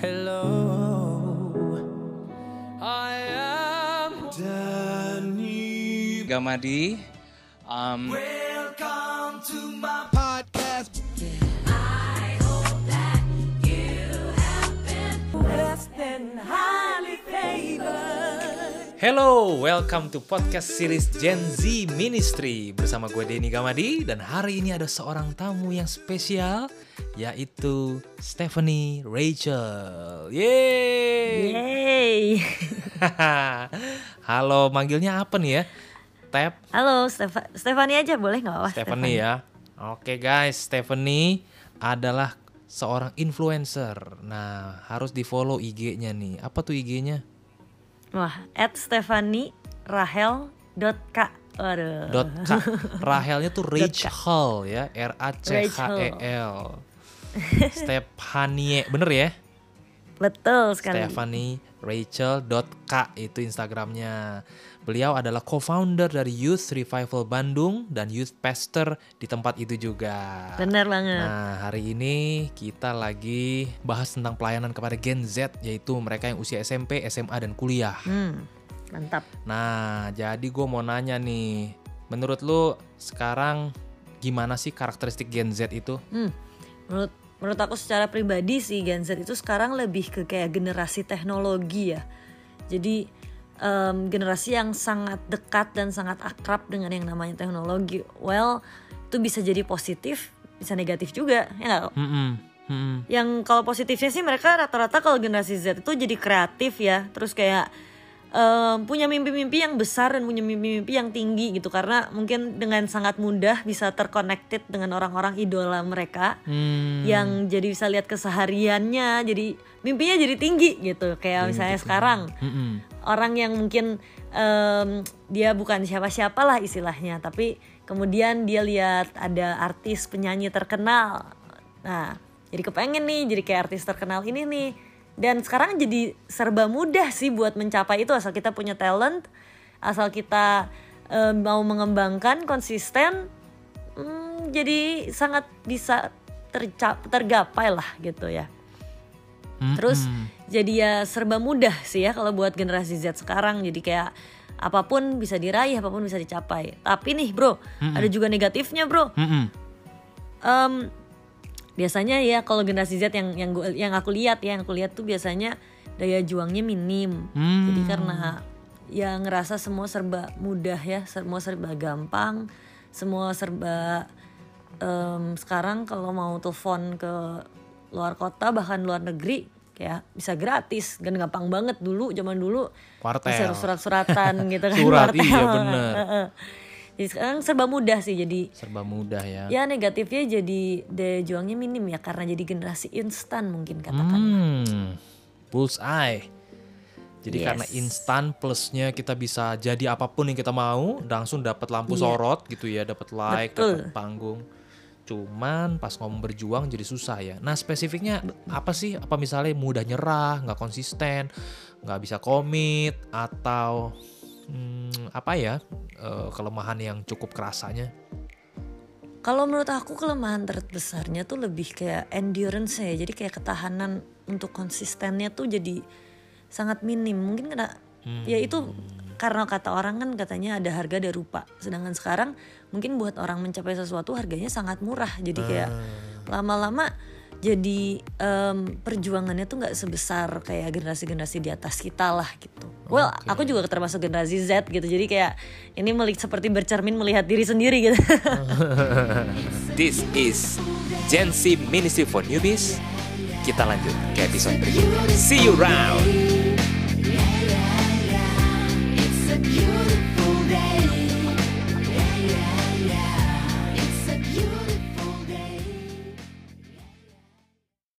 Hello, I am Danny. Gamadi. Um, Welcome to my Hello, welcome to podcast series Gen Z Ministry bersama gue Denny Gamadi dan hari ini ada seorang tamu yang spesial yaitu Stephanie Rachel. Yeay. Yeay. Halo, manggilnya apa nih ya? Tap Halo, Stefa Stefani aja boleh nggak? Wah, Stephanie ya. Oke guys, Stephanie adalah seorang influencer. Nah, harus di-follow IG-nya nih. Apa tuh IG-nya? Wah, at Stefani Rahel dot K. Waduh. dot K. Rahelnya tuh Rachel ya, R A C H E L. Stephanie, bener ya? Betul sekali. Stephanie Rachel dot K itu Instagramnya. Beliau adalah co-founder dari Youth Revival Bandung dan Youth Pastor di tempat itu juga. Bener banget. Nah, hari ini kita lagi bahas tentang pelayanan kepada Gen Z, yaitu mereka yang usia SMP, SMA, dan kuliah. Hmm, mantap. Nah, jadi gue mau nanya nih, menurut lu sekarang gimana sih karakteristik Gen Z itu? Hmm, menurut menurut aku secara pribadi sih Gen Z itu sekarang lebih ke kayak generasi teknologi ya. Jadi em, generasi yang sangat dekat dan sangat akrab dengan yang namanya teknologi. Well, itu bisa jadi positif, bisa negatif juga, ya nggak? Hmm, hmm, yang kalau positifnya sih mereka rata-rata kalau generasi Z itu jadi kreatif ya. Terus kayak em, punya mimpi-mimpi yang besar dan punya mimpi-mimpi yang tinggi gitu. Karena mungkin dengan sangat mudah bisa terconnected dengan orang-orang idola mereka hmm. yang jadi bisa lihat kesehariannya jadi mimpinya jadi tinggi gitu. Kayak misalnya sekarang. Hmm, orang yang mungkin em, dia bukan siapa-siapa lah istilahnya tapi kemudian dia lihat ada artis penyanyi terkenal. Nah jadi kepengen nih jadi kayak artis terkenal ini nih. Dan sekarang jadi serba mudah sih buat mencapai itu asal kita punya talent asal kita em, mau mengembangkan konsisten hmm, jadi sangat bisa tercap tergapai lah gitu ya hmm, Terus hmm. jadi ya serba mudah sih ya kalau buat generasi Z sekarang. Jadi kayak apa pun bisa diraih, apa pun bisa dicapai. Tapi nih bro, ada juga negatifnya bro. Hmm, hmm. Em, biasanya ya kalau generasi Z yang yang gua, yang aku lihat ya, yang aku lihat tuh biasanya daya juangnya minim. Hmm. Jadi karena ya ngerasa semua serba mudah ya, semua serba gampang, semua serba em, sekarang kalau mau telepon ke luar kota bahkan luar negeri kayak bisa gratis dan gampang banget dulu zaman dulu Kuartel. bisa surat-suratan gitu kan Surat, iya, bener. Jadi sekarang serba mudah sih jadi Serba mudah ya. ya negatifnya jadi daya juangnya minim ya karena jadi generasi instan mungkin katakan Hmm. Bullseye. Jadi Yes. karena instan plusnya kita bisa jadi apa pun yang kita mau, langsung dapat lampu Iya. sorot gitu ya, dapat like, dapat panggung. Cuman pas ngomong berjuang jadi susah ya. Nah spesifiknya apa sih? Apa misalnya mudah nyerah, nggak konsisten, nggak bisa komit, atau hmm, apa ya eh, kelemahan yang cukup kerasanya? Kalau menurut aku kelemahan terbesarnya tuh lebih kayak endurance ya. Jadi kayak ketahanan untuk konsistennya tuh jadi sangat minim. Mungkin karena ya itu karena kata orang kan katanya ada harga ada rupa. Sedangkan sekarang mungkin buat orang mencapai sesuatu harganya sangat murah. Jadi kayak lama-lama jadi em, perjuangannya tuh nggak sebesar kayak generasi-generasi di atas kita lah gitu. Well, aku juga termasuk generasi Z gitu. Jadi kayak ini melik seperti bercermin melihat diri sendiri gitu. This is Gen Z Ministry for Newbies. Kita lanjut ke episode berikutnya. See you round. you.